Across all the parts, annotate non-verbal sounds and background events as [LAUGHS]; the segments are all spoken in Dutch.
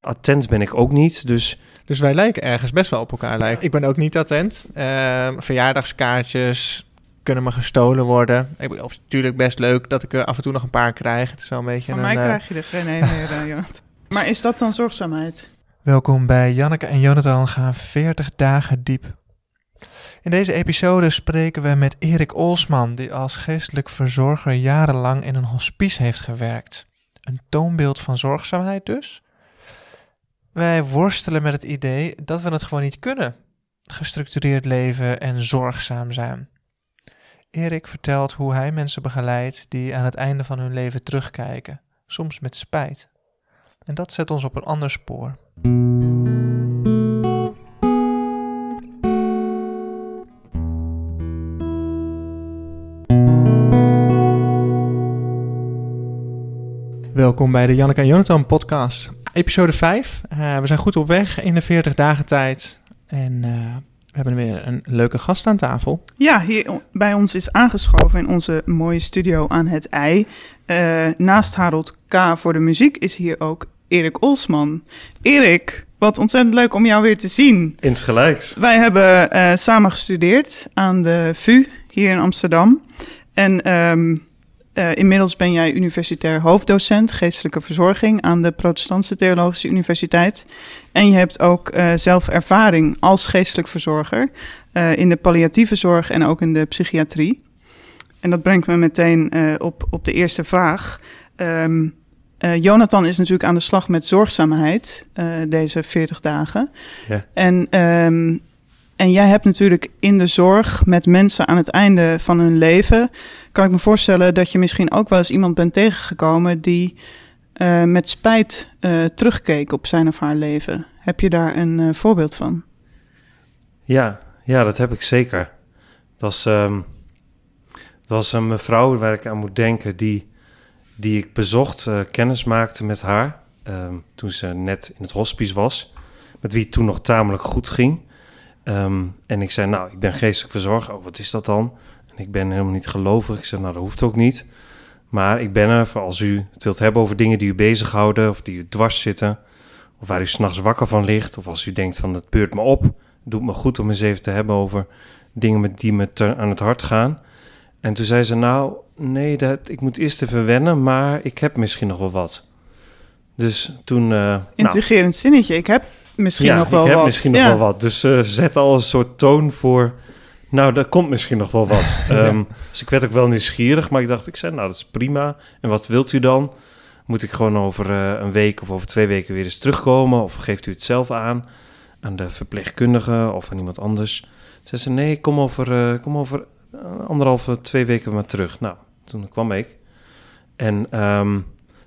attent ben ik ook niet. Dus Dus wij lijken ergens best wel op elkaar. Lijken. Ik ben ook niet attent. Ehm, verjaardagskaartjes kunnen me gestolen worden. Ik bedoel, het is natuurlijk best leuk dat ik er af en toe nog een paar krijg. Het is wel een beetje Van een... mij eh, krijg je er geen een meer, eh, Jonathan. [LAUGHS] Maar is dat dan zorgzaamheid? Welkom bij Janneke en Jonathan gaan 40 dagen diep. In deze episode spreken we met Erik Olsman, die als geestelijk verzorger jarenlang in een hospice heeft gewerkt. Een toonbeeld van zorgzaamheid dus. Wij worstelen met het idee dat we het gewoon niet kunnen. Gestructureerd leven en zorgzaam zijn. Erik vertelt hoe hij mensen begeleidt die aan het einde van hun leven terugkijken, soms met spijt. En dat zet ons op een ander spoor. Welkom bij de Janneke en Jonathan podcast, episode 5. Eh, we zijn goed op weg in de 40 dagen tijd en eh, we hebben weer een leuke gast aan tafel. Ja, hier bij ons is aangeschoven in onze mooie studio aan het IJ. Eh, naast Harold K. voor de muziek is hier ook Erik Olsman. Erik, wat ontzettend leuk om jou weer te zien. insgelijks. Wij hebben eh, samen gestudeerd aan de VU hier in Amsterdam. En ehm, eh, inmiddels ben jij universitair hoofddocent geestelijke verzorging aan de Protestantse Theologische Universiteit. En je hebt ook eh, zelf ervaring als geestelijk verzorger eh, in de palliatieve zorg en ook in de psychiatrie. En dat brengt me meteen op, op de eerste vraag. Ehm, eh, Jonathan is natuurlijk aan de slag met zorgzaamheid deze 40 dagen. Ja. En, ehm, en jij hebt natuurlijk in de zorg met mensen aan het einde van hun leven, kan ik me voorstellen dat je misschien ook wel eens iemand bent tegengekomen die eh, met spijt eh, terugkeek op zijn of haar leven. Heb je daar een eh, voorbeeld van? Ja, ja, dat heb ik zeker. Dat was, ehm, dat was een mevrouw waar ik aan moet denken die, die ik bezocht, kennis maakte met haar. ehm, toen ze net in het hospice was. Met wie het toen nog tamelijk goed ging. Ehm, en ik zei, nou, ik ben geestelijk verzorger. Oh, wat is dat dan? En ik ben helemaal niet gelovig. Ik zei, nou, dat hoeft ook niet. Maar ik ben er voor als u het wilt hebben over dingen die u bezighouden... of die u dwars zitten... of waar u s'nachts wakker van ligt... of als u denkt van, het beurt me op... doet me goed om eens even te hebben over dingen die me aan het hart gaan. En toen zei ze, nou, nee, dat, ik moet eerst even wennen... maar ik heb misschien nog wel wat. Dus toen... nou, Intrigerend zinnetje. Ik heb misschien ja, nog wel ik heb wat. misschien nog Ja. wel wat. Dus eh zet al een soort toon voor... Nou, daar komt misschien nog wel wat. [LAUGHS] Ehm, dus ik werd ook wel nieuwsgierig, maar ik dacht, ik zei, nou, dat is prima. En wat wilt u dan? Moet ik gewoon over eh, een week of over twee weken weer eens terugkomen? Of geeft u het zelf aan aan de verpleegkundige of aan iemand anders? Zei ze, nee, kom over, eh, kom over anderhalve, twee weken maar terug. Nou, toen kwam ik. En ehm,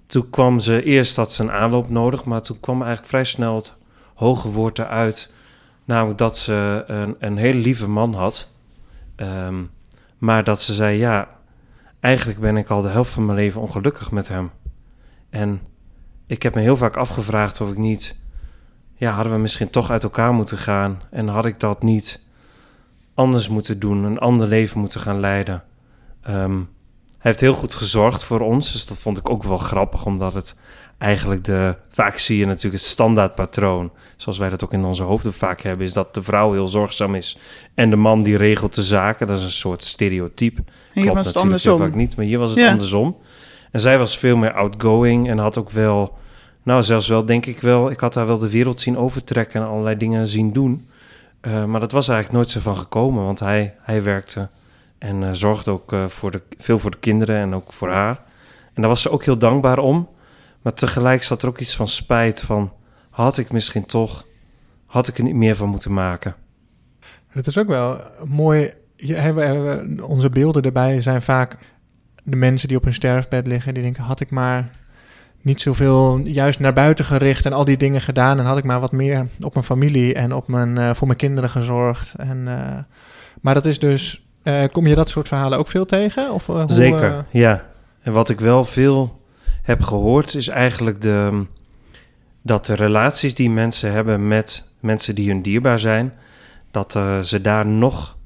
toen kwam ze, eerst had ze een aanloop nodig, maar toen kwam eigenlijk vrij snel het hoge woord eruit. Namelijk dat ze een, een hele lieve man had. Ehm, maar dat ze zei, ja, eigenlijk ben ik al de helft van mijn leven ongelukkig met hem. En ik heb me heel vaak afgevraagd of ik niet... Ja, hadden we misschien toch uit elkaar moeten gaan? En had ik dat niet anders moeten doen, een ander leven moeten gaan leiden? Ehm, hij heeft heel goed gezorgd voor ons, dus dat vond ik ook wel grappig, omdat het eigenlijk de... Vaak zie je natuurlijk het standaardpatroon, zoals wij dat ook in onze hoofden vaak hebben, is dat de vrouw heel zorgzaam is en de man die regelt de zaken. Dat is een soort stereotype. En hier Klopt was het andersom. vaak niet, maar hier was het Ja. andersom. En zij was veel meer outgoing en had ook wel, nou zelfs wel, denk ik wel, ik had haar wel de wereld zien overtrekken en allerlei dingen zien doen. Eh, maar dat was eigenlijk nooit zo van gekomen, want hij, hij werkte en eh, zorgde ook eh, voor de, veel voor de kinderen en ook voor haar. En daar was ze ook heel dankbaar om. Maar tegelijk zat er ook iets van spijt van, had ik misschien toch, had ik er niet meer van moeten maken. Het is ook wel mooi. Onze beelden erbij zijn vaak de mensen die op hun sterfbed liggen. Die denken: had ik maar niet zoveel juist naar buiten gericht en al die dingen gedaan. En had ik maar wat meer op mijn familie en op mijn, eh, voor mijn kinderen gezorgd. En, eh, maar dat is dus. eh, kom je dat soort verhalen ook veel tegen? Of, hoe, Zeker, ja. En wat ik wel veel heb gehoord is eigenlijk de, dat de relaties die mensen hebben met mensen die hun dierbaar zijn, dat eh, ze daar nog,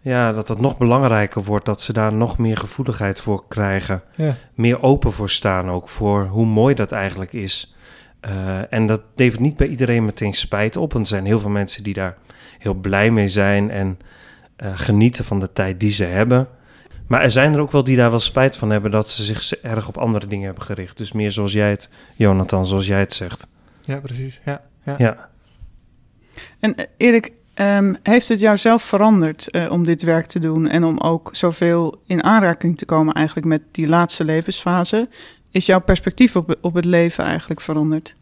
ja, dat het nog belangrijker wordt, dat ze daar nog meer gevoeligheid voor krijgen, ja. meer open voor staan ook, voor hoe mooi dat eigenlijk is. Eh, en dat levert niet bij iedereen meteen spijt op. En er zijn heel veel mensen die daar heel blij mee zijn en eh, genieten van de tijd die ze hebben. Maar er zijn er ook wel die daar wel spijt van hebben dat ze zich erg op andere dingen hebben gericht. Dus meer zoals jij het, Jonathan, zoals jij het zegt. Ja, precies. Ja, ja. Ja. En eh, Erik, ehm, heeft het jou zelf veranderd eh, om dit werk te doen en om ook zoveel in aanraking te komen eigenlijk met die laatste levensfase? Is jouw perspectief op, op het leven eigenlijk veranderd?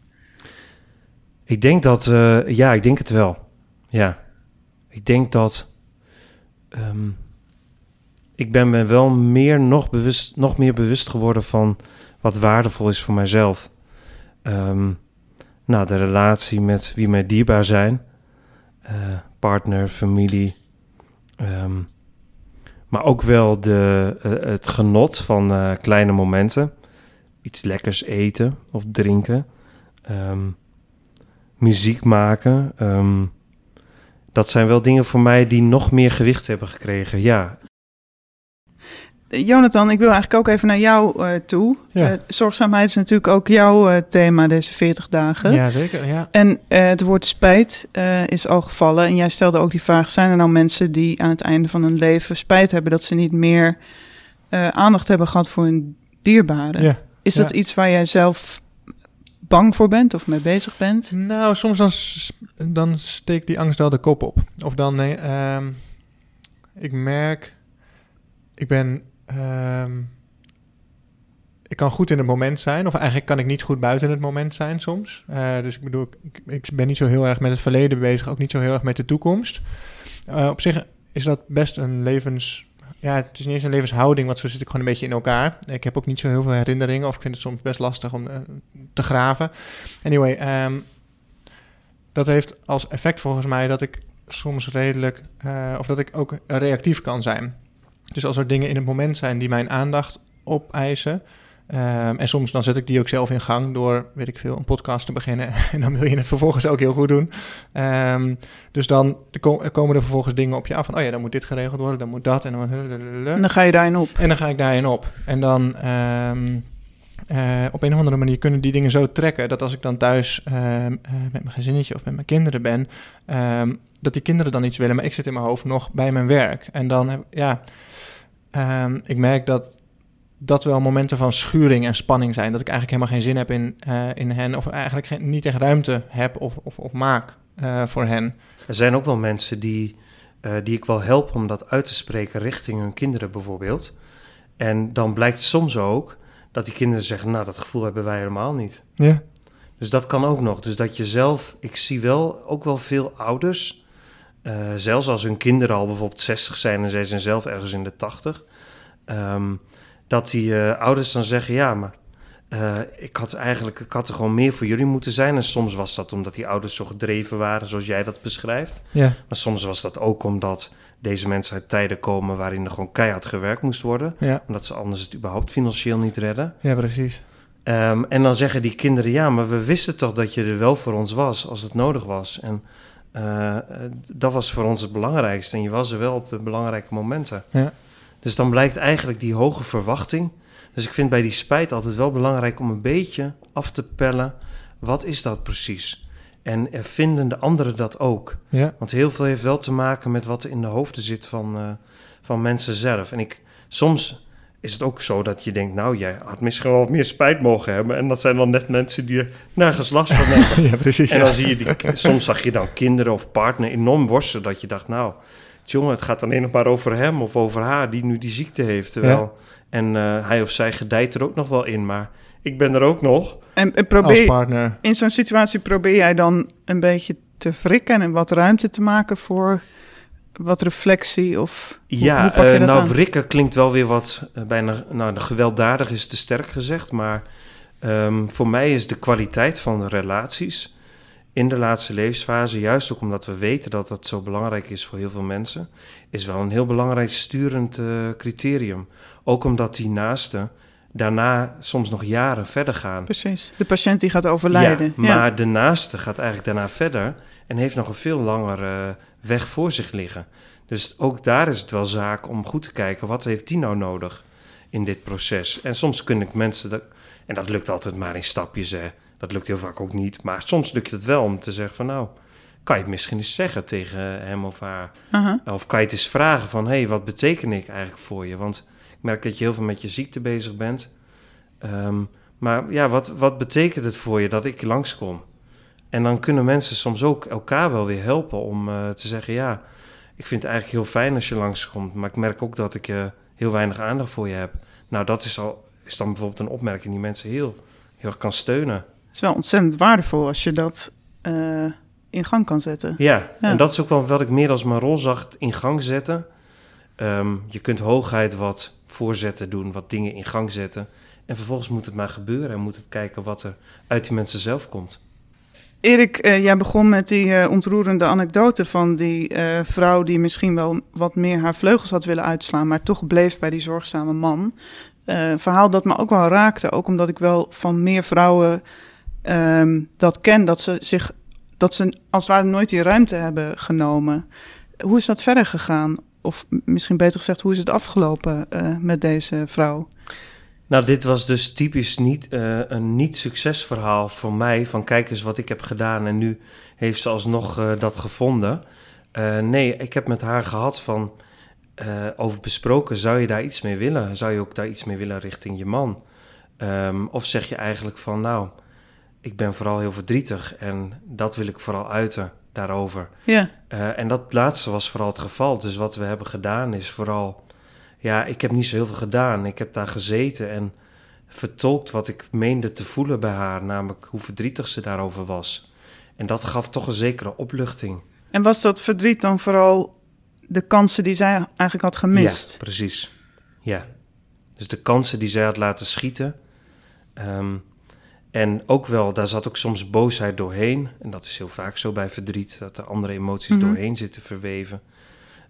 Ik denk dat, eh, ja, ik denk het wel. Ja. Ik denk dat. ehm, ik ben me wel meer nog, bewust, nog meer bewust geworden van wat waardevol is voor mijzelf. Ehm, nou, de relatie met wie mij dierbaar zijn. Eh, partner, familie. Ehm, maar ook wel de, eh, het genot van eh, kleine momenten. Iets lekkers eten of drinken. Ehm, muziek maken. Dat zijn wel dingen voor mij die nog meer gewicht hebben gekregen. Ja, Jonathan, ik wil eigenlijk ook even naar jou eh, toe. Ja. Eh, zorgzaamheid is natuurlijk ook jouw eh, thema deze 40 dagen. ja zeker. Ja. En het woord spijt is al gevallen. En jij stelde ook die vraag: zijn er nou mensen die aan het einde van hun leven spijt hebben dat ze niet meer aandacht hebben gehad voor hun dierbaren? ja. Is dat iets waar jij zelf bang voor bent of mee bezig bent? Nou, soms dan, dan steekt die angst wel de kop op. Of dan, nee, ehm, ik merk, ik ben, ehm, ik kan goed in het moment zijn. Of eigenlijk kan ik niet goed buiten het moment zijn soms. Eh, dus ik bedoel, ik, ik ben niet zo heel erg met het verleden bezig, ook niet zo heel erg met de toekomst. Eh, op zich is dat best een levens... Ja, het is niet eens een levenshouding, want zo zit ik gewoon een beetje in elkaar. Ik heb ook niet zo heel veel herinneringen, of ik vind het soms best lastig om eh, te graven. Anyway, ehm, dat heeft als effect volgens mij dat ik soms redelijk, of dat ik ook reactief kan zijn. Dus als er dingen in het moment zijn die mijn aandacht opeisen. ehm, en soms dan zet ik die ook zelf in gang door, weet ik veel, een podcast te beginnen. [LAUGHS] en dan wil je het vervolgens ook heel goed doen. Ehm, dus dan ko- komen er vervolgens dingen op je af van, oh ja, dan moet dit geregeld worden, dan moet dat en dan... En dan ga je daarin op. En dan ga ik daarin op. En dan ehm, eh, op een of andere manier kunnen die dingen zo trekken dat als ik dan thuis eh, met mijn gezinnetje of met mijn kinderen ben, dat die kinderen dan iets willen, maar ik zit in mijn hoofd nog bij mijn werk. En dan heb ja, ehm, ik merk dat dat wel momenten van schuring en spanning zijn. Dat ik eigenlijk helemaal geen zin heb in, eh, in hen, of eigenlijk geen, niet echt ruimte heb of, of, of maak eh, voor hen. Er zijn ook wel mensen die, eh, die ik wel help om dat uit te spreken richting hun kinderen bijvoorbeeld. En dan blijkt soms ook dat die kinderen zeggen, nou dat gevoel hebben wij helemaal niet. Ja, Dus dat kan ook nog. Dus dat je zelf, ik zie wel ook wel veel ouders, eh, zelfs als hun kinderen al bijvoorbeeld 60 zijn en zij zijn zelf ergens in de 80, ehm, dat die eh, ouders dan zeggen, ja, maar eh, ik had eigenlijk, ik had er gewoon meer voor jullie moeten zijn. En soms was dat omdat die ouders zo gedreven waren, zoals jij dat beschrijft. ja, Maar soms was dat ook omdat deze mensen uit tijden komen waarin er gewoon keihard gewerkt moest worden. ja, Omdat ze anders het überhaupt financieel niet redden. ja, precies. Ehm, en dan zeggen die kinderen, ja, maar we wisten toch dat je er wel voor ons was als het nodig was. En eh, eh, dat was voor ons het belangrijkste. En je was er wel op de belangrijke momenten. Ja. Dus dan blijkt eigenlijk die hoge verwachting. Dus ik vind bij die spijt altijd wel belangrijk om een beetje af te pellen. Wat is dat precies? En eh, vinden de anderen dat ook? Ja, Want heel veel heeft wel te maken met wat er in de hoofden zit van, van mensen zelf. En ik, soms is het ook zo dat je denkt, nou, jij had misschien wel wat meer spijt mogen hebben. En dat zijn dan net mensen die er nergens last van hebben. [LAUGHS] ja precies. en ja. dan zie je, die, soms zag je dan kinderen of partner enorm worstelen. Dat je dacht, nou, jongen, het gaat alleen nog maar over hem of over haar die nu die ziekte heeft. Terwijl, En eh, hij of zij gedijt er ook nog wel in, maar ik ben er ook nog. En, en als probeer, partner. in zo'n situatie probeer jij dan een beetje te wrikken en wat ruimte te maken voor wat reflectie of hoe, Ja, hoe dat nou, aan? wrikken klinkt wel weer wat eh, bijna, nou, de gewelddadig is te sterk gezegd, maar ehm, voor mij is de kwaliteit van de relaties in de laatste levensfase, juist ook omdat we weten dat dat zo belangrijk is voor heel veel mensen, is wel een heel belangrijk sturend eh, criterium. Ook omdat die naasten daarna soms nog jaren verder gaan. Precies, de patiënt die gaat overlijden. Ja, maar de naaste gaat eigenlijk daarna verder en heeft nog een veel langere weg voor zich liggen. Dus ook daar is het wel zaak om goed te kijken, wat heeft die nou nodig in dit proces? En soms kunnen ik mensen, dat, en dat lukt altijd maar in stapjes, hè. Dat lukt heel vaak ook niet. Maar soms lukt het wel om te zeggen van nou, kan je het misschien eens zeggen tegen hem of haar. Of kan je het eens vragen van hé, hey, wat beteken ik eigenlijk voor je? Want merk dat je heel veel met je ziekte bezig bent. Ehm, maar ja, wat, wat betekent het voor je dat ik langskom? En dan kunnen mensen soms ook elkaar wel weer helpen om eh, te zeggen ja, ik vind het eigenlijk heel fijn als je langskomt. Maar ik merk ook dat ik eh, heel weinig aandacht voor je heb. Nou, dat is, al, is dan bijvoorbeeld een opmerking die mensen heel, heel erg kan steunen. Het is wel ontzettend waardevol als je dat eh, in gang kan zetten. Ja, Ja. en dat is ook wel wat ik meer als mijn rol zag het in gang zetten. Ehm, je kunt hoogheid wat voorzetten doen, wat dingen in gang zetten. En vervolgens moet het maar gebeuren en moet het kijken wat er uit die mensen zelf komt. Erik, eh, jij begon met die eh, ontroerende anekdote van die eh, vrouw die misschien wel wat meer haar vleugels had willen uitslaan, maar toch bleef bij die zorgzame man. Verhaal dat me ook wel raakte, ook omdat ik wel van meer vrouwen ehm, dat ken, dat ze zich, dat ze als het ware nooit die ruimte hebben genomen. Hoe is dat verder gegaan? Of misschien beter gezegd, hoe is het afgelopen eh, met deze vrouw? Nou, dit was dus typisch niet, eh, een niet-succesverhaal voor mij. Van kijk eens wat ik heb gedaan en nu heeft ze alsnog eh, dat gevonden. Nee, ik heb met haar gehad van over besproken. Zou je daar iets mee willen? Zou je ook daar iets mee willen richting je man? Ehm, of zeg je eigenlijk van nou, ik ben vooral heel verdrietig en dat wil ik vooral uiten daarover. Ja, Eh, en dat laatste was vooral het geval. Dus wat we hebben gedaan is vooral... Ja, ik heb niet zo heel veel gedaan. Ik heb daar gezeten en vertolkt wat ik meende te voelen bij haar. Namelijk hoe verdrietig ze daarover was. En dat gaf toch een zekere opluchting. en was dat verdriet dan vooral de kansen die zij eigenlijk had gemist? Ja, precies. Ja. Dus de kansen die zij had laten schieten. Ehm, en ook wel, daar zat ook soms boosheid doorheen. En dat is heel vaak zo bij verdriet, dat er andere emoties Mhm. doorheen zitten verweven.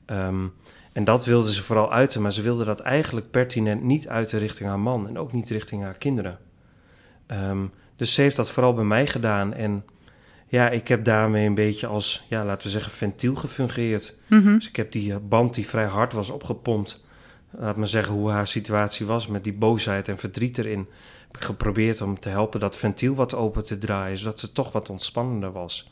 Ehm, en dat wilde ze vooral uiten, maar ze wilde dat eigenlijk pertinent niet uiten richting haar man en ook niet richting haar kinderen. Ehm, dus ze heeft dat vooral bij mij gedaan. En ja, ik heb daarmee een beetje als, ja, laten we zeggen, ventiel gefungeerd. Mhm. Dus ik heb die eh, band die vrij hard was opgepompt. Laat me zeggen hoe haar situatie was met die boosheid en verdriet erin. Geprobeerd om te helpen dat ventiel wat open te draaien, zodat ze toch wat ontspannender was.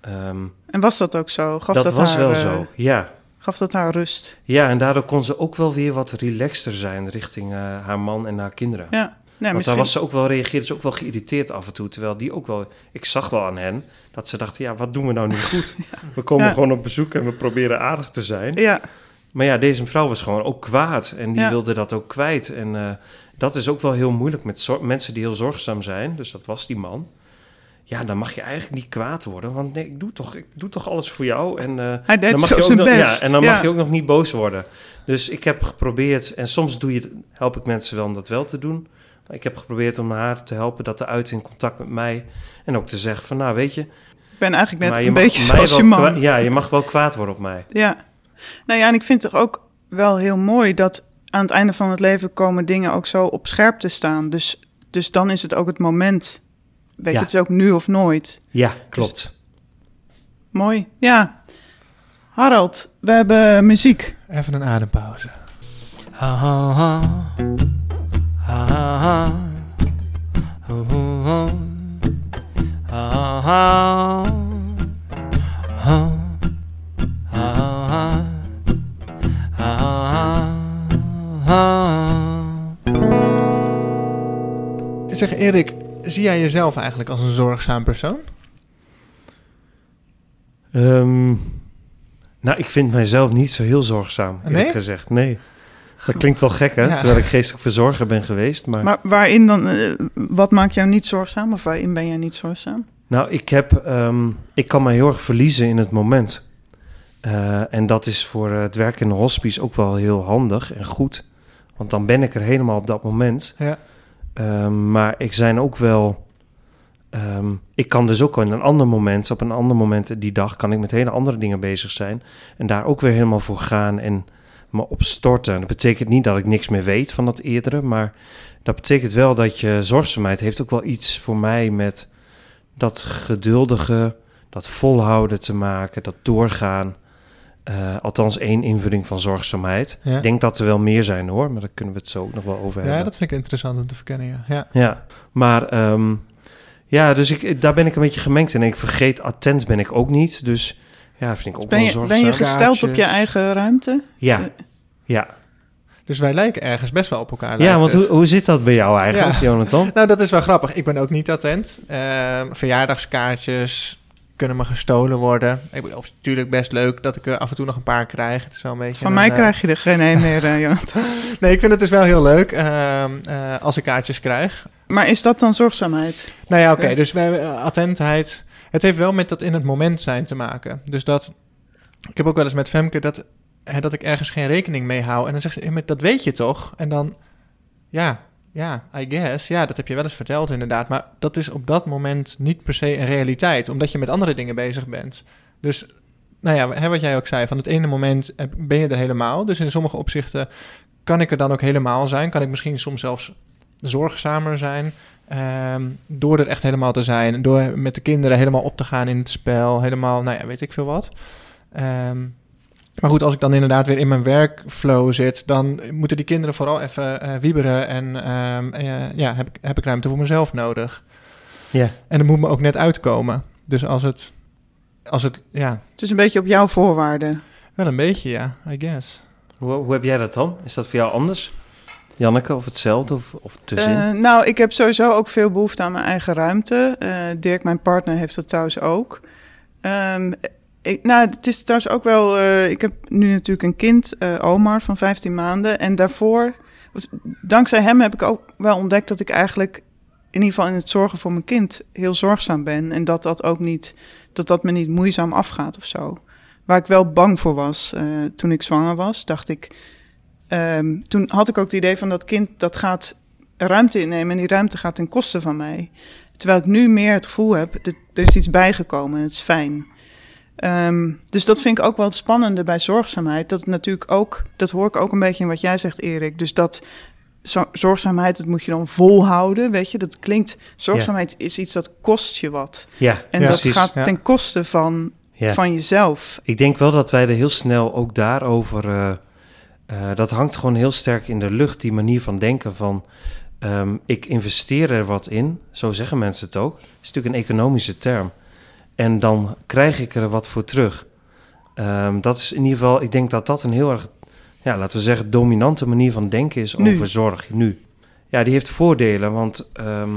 Ehm, En was dat ook zo? Gaf dat, dat, was haar, wel eh, zo, ja. Gaf dat haar rust? Ja, en daardoor kon ze ook wel weer wat relaxter zijn richting eh, haar man en haar kinderen. Ja, nee, Want misschien. daar was ze ook wel, reageerde ze ook wel geïrriteerd af en toe. Terwijl die ook wel, ik zag wel aan hen, dat ze dachten, ja, wat doen we nou niet [LAUGHS] goed? We komen Ja. gewoon op bezoek en we proberen aardig te zijn. Ja, Maar ja, deze mevrouw was gewoon ook kwaad en die wilde dat ook kwijt. En eh, dat is ook wel heel moeilijk met mensen die heel zorgzaam zijn. Dus dat was die man. Ja, dan mag je eigenlijk niet kwaad worden, want nee, ik doe toch, ik doe toch alles voor jou. En, eh, hij deed dan mag zo je ook nog, best. Ja, en dan Ja. mag je ook nog niet boos worden. Dus ik heb geprobeerd, en soms doe je, help ik mensen wel om dat wel te doen. Maar ik heb geprobeerd om haar te helpen dat te uiten in contact met mij. En ook te zeggen van, nou weet je... Ik ben eigenlijk net een beetje zoals je man. ja, je mag wel kwaad worden op mij. Ja. Nou ja, en ik vind het toch ook wel heel mooi dat aan het einde van het leven komen dingen ook zo op scherp te staan. Dus, dus dan is het ook het moment. Weet Ja. je, het is ook nu of nooit. Ja, klopt. Mooi. Ja. Harald, we hebben muziek. Even een adempauze. Ha ha ha. Ha ha ha. Ho ho ho. Ha ha ha. Ho. Ha ha ha. Ha ha ha. Zeg Erik, zie jij jezelf eigenlijk als een zorgzaam persoon? Ehm, nou, ik vind mijzelf niet zo heel zorgzaam, eerlijk Nee? gezegd. Nee. Dat klinkt wel gek, hè? Ja. Terwijl ik geestelijk verzorger ben geweest. Maar, Maar waarin dan, eh, wat maakt jou niet zorgzaam? Of waarin ben jij niet zorgzaam? nou, ik, heb, ehm, ik kan mij heel erg verliezen in het moment. Eh, en dat is voor het werk in de hospice ook wel heel handig en goed. Want dan ben ik er helemaal op dat moment. Ja. Ehm, maar ik zijn ook wel. ehm, ik kan dus ook in een ander moment, op een ander moment die dag, kan ik met hele andere dingen bezig zijn. En daar ook weer helemaal voor gaan en me op storten. Dat betekent niet dat ik niks meer weet van dat eerdere, maar dat betekent wel dat je zorgzaamheid heeft ook wel iets voor mij met dat geduldige, dat volhouden te maken, dat doorgaan. Eh, althans één invulling van zorgzaamheid. Ja. Ik denk dat er wel meer zijn hoor, maar daar kunnen we het zo ook nog wel over hebben. Ja, dat vind ik interessant om te verkennen, ja. ja. Ja, maar ehm, Ja, dus ik, daar ben ik een beetje gemengd in. En ik vergeet attent ben ik ook niet. Dus ja, vind ik ook Ben wel je, zorgzaam. ben je gesteld op je eigen ruimte? Ja, ja. Dus wij lijken ergens best wel op elkaar. ja want hoe, hoe zit dat bij jou eigenlijk, Ja. Jonathan? [LAUGHS] Nou, dat is wel grappig. Ik ben ook niet attent. Ehm, verjaardagskaartjes kunnen me gestolen worden. Ik bedoel, natuurlijk best leuk dat ik er af en toe nog een paar krijg. Het is wel een beetje Van mij eh, krijg je er geen een meer, eh, [LAUGHS] Jonathan. Nee, ik vind het dus wel heel leuk ehm, eh, als ik kaartjes krijg. Maar is dat dan zorgzaamheid? Nou ja, oké. Ja. dus wij, eh, attentheid. Het heeft wel met dat in het moment zijn te maken. Dus dat. Ik heb ook wel eens met Femke dat, hè, dat ik ergens geen rekening mee hou. En dan zegt ze, "Ja, maar dat weet je toch? En dan. Ja, ja, I guess. Ja, dat heb je wel eens verteld inderdaad. Maar dat is op dat moment niet per se een realiteit. Omdat je met andere dingen bezig bent. Dus. Nou ja, hè, wat jij ook zei, van het ene moment ben je er helemaal. Dus in sommige opzichten kan ik er dan ook helemaal zijn. Kan ik misschien soms zelfs zorgzamer zijn. Ehm, door er echt helemaal te zijn. Door met de kinderen helemaal op te gaan in het spel. Helemaal, nou ja, weet ik veel wat. Ehm, maar goed, als ik dan inderdaad weer in mijn werkflow zit, dan moeten die kinderen vooral even eh, wieberen. En ehm, eh, ja, heb ik, heb ik ruimte voor mezelf nodig. Ja. En dat moet me ook net uitkomen. Dus als het, als het, ja, Het is een beetje op jouw voorwaarden. wel een beetje, ja, I guess. Hoe, hoe heb jij dat dan? Is dat voor jou anders? Janneke, of hetzelfde, of, of tussenin? Eh, nou, ik heb sowieso ook veel behoefte aan mijn eigen ruimte. Eh, Dirk, mijn partner, heeft dat trouwens ook. Ehm, ik, nou, het is trouwens ook wel... eh, ik heb nu natuurlijk een kind, eh, Omar, van 15 maanden. En daarvoor, dankzij hem heb ik ook wel ontdekt dat ik eigenlijk... in ieder geval in het zorgen voor mijn kind heel zorgzaam ben. En dat dat ook niet... dat dat me niet moeizaam afgaat of zo. Waar ik wel bang voor was eh, toen ik zwanger was, dacht ik... ehm, toen had ik ook het idee van dat kind dat gaat ruimte innemen en die ruimte gaat ten koste van mij. Terwijl ik nu meer het gevoel heb, er is iets bijgekomen en het is fijn. Ehm, dus dat vind ik ook wel het spannende bij zorgzaamheid. Dat natuurlijk ook, dat hoor ik ook een beetje in wat jij zegt, Erik. Dus dat zo- zorgzaamheid, dat moet je dan volhouden, weet je. Dat klinkt, zorgzaamheid is iets dat kost je wat. ja, En Ja, dat precies. gaat ten koste van, van jezelf. Ik denk wel dat wij er heel snel ook daarover. eh, eh, dat hangt gewoon heel sterk in de lucht, die manier van denken van. ehm, ik investeer er wat in, zo zeggen mensen het ook. Het is natuurlijk een economische term. En dan krijg ik er wat voor terug. Ehm, dat is in ieder geval, ik denk dat dat een heel erg, ja, laten we zeggen, dominante manier van denken is Nu. over zorg nu. Ja, die heeft voordelen, want ehm,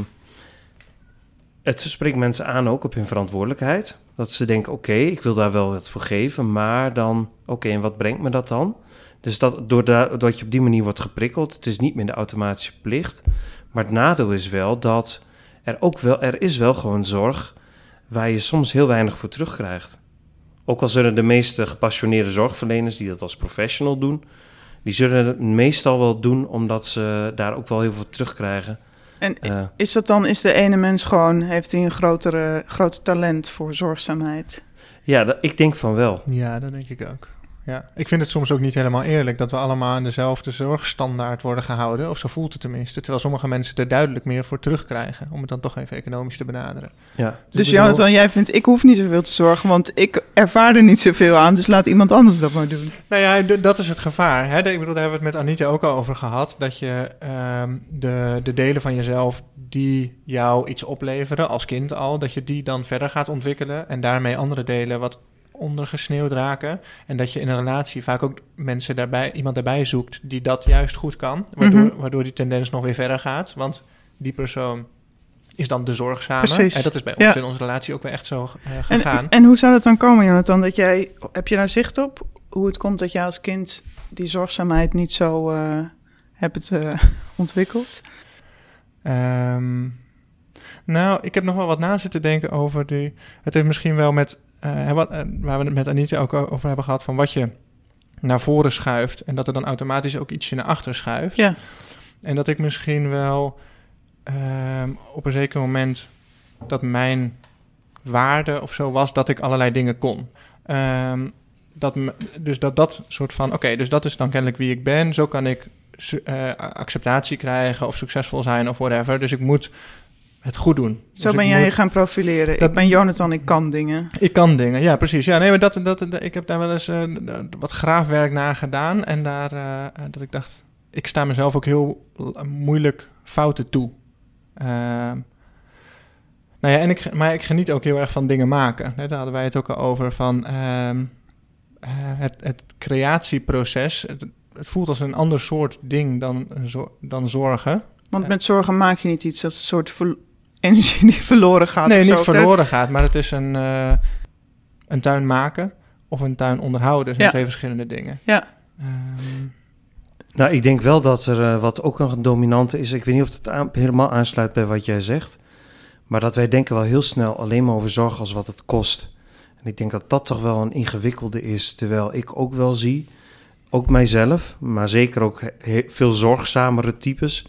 het spreekt mensen aan ook op hun verantwoordelijkheid. Dat ze denken, oké, ik wil daar wel wat voor geven, maar dan, oké, en wat brengt me dat dan? Dus dat, doordat je op die manier wordt geprikkeld, het is niet meer de automatische plicht. Maar het nadeel is wel dat er ook wel, er is wel gewoon zorg waar je soms heel weinig voor terugkrijgt. Ook al zullen de meeste gepassioneerde zorgverleners die dat als professional doen, die zullen het meestal wel doen omdat ze daar ook wel heel veel terugkrijgen. En Eh, is dat dan, is de ene mens gewoon, heeft hij een grotere, groter talent voor zorgzaamheid? ja, dat, ik denk van wel. Ja, dat denk ik ook. Ja, ik vind het soms ook niet helemaal eerlijk dat we allemaal aan dezelfde zorgstandaard worden gehouden. Of zo voelt het tenminste. Terwijl sommige mensen er duidelijk meer voor terugkrijgen. Om het dan toch even economisch te benaderen. Ja. Dus bedoel- Jonathan, jij vindt, ik hoef niet zoveel te zorgen, want ik ervaar er niet zoveel aan, dus laat iemand anders dat maar doen. Nou ja, dat is het gevaar. Hè? Ik bedoel, daar hebben we het met Anita ook al over gehad. Dat je ehm, de, de delen van jezelf die jou iets opleveren, als kind al, dat je die dan verder gaat ontwikkelen. En daarmee andere delen wat ondergesneeuwd raken. En dat je in een relatie vaak ook mensen daarbij, iemand daarbij zoekt die dat juist goed kan. Waardoor, Mhm. waardoor die tendens nog weer verder gaat. Want die persoon is dan de zorgzame. Precies. En dat is bij ons Ja. in onze relatie ook weer echt zo eh, En, gegaan. en hoe zou dat dan komen, Jonathan? Dat jij, heb je daar zicht op hoe het komt dat jij als kind die zorgzaamheid niet zo eh, hebt eh, [LAUGHS] ontwikkeld? Ehm, nou, ik heb nog wel wat na zitten denken over die. Het heeft misschien wel met. Eh, wat, eh, waar we het met Anita ook over hebben gehad. van wat je naar voren schuift. en dat er dan automatisch ook ietsje naar achter schuift. Ja. En dat ik misschien wel. ehm, op een zeker moment. dat mijn waarde of zo was. dat ik allerlei dingen kon. Ehm, dat, me- dus dat dat soort van. Oké, dus dat is dan kennelijk wie ik ben. Zo kan ik eh, acceptatie krijgen of succesvol zijn of whatever. Dus ik moet het goed doen. Zo Dus ben jij moet- gaan profileren. Dat- Ik ben Jonathan, ik kan dingen. Ik kan dingen, ja precies. Ja, nee, maar dat, dat, ik heb daar wel eens eh, wat graafwerk naar gedaan. En daar eh, dat ik dacht, ik sta mezelf ook heel moeilijk fouten toe. Ehm, Nou ja, en ik, maar ik geniet ook heel erg van dingen maken. Daar hadden wij het ook al over van ehm, eh, het, het creatieproces. Het, het voelt als een ander soort ding dan, dan zorgen. Want met zorgen maak je niet iets. Dat is een soort energie die verloren gaat. nee, niet zo. verloren gaat, maar het is een, eh, een tuin maken of een tuin onderhouden. Dat zijn Ja. twee verschillende dingen. Ja. Ehm, Nou, ik denk wel dat er eh, wat ook nog een dominante is. Ik weet niet of het aan- helemaal aansluit bij wat jij zegt. Maar dat wij denken wel heel snel alleen maar over zorg als wat het kost. En ik denk dat dat toch wel een ingewikkelde is. Terwijl ik ook wel zie, ook mijzelf, maar zeker ook veel zorgzamere types,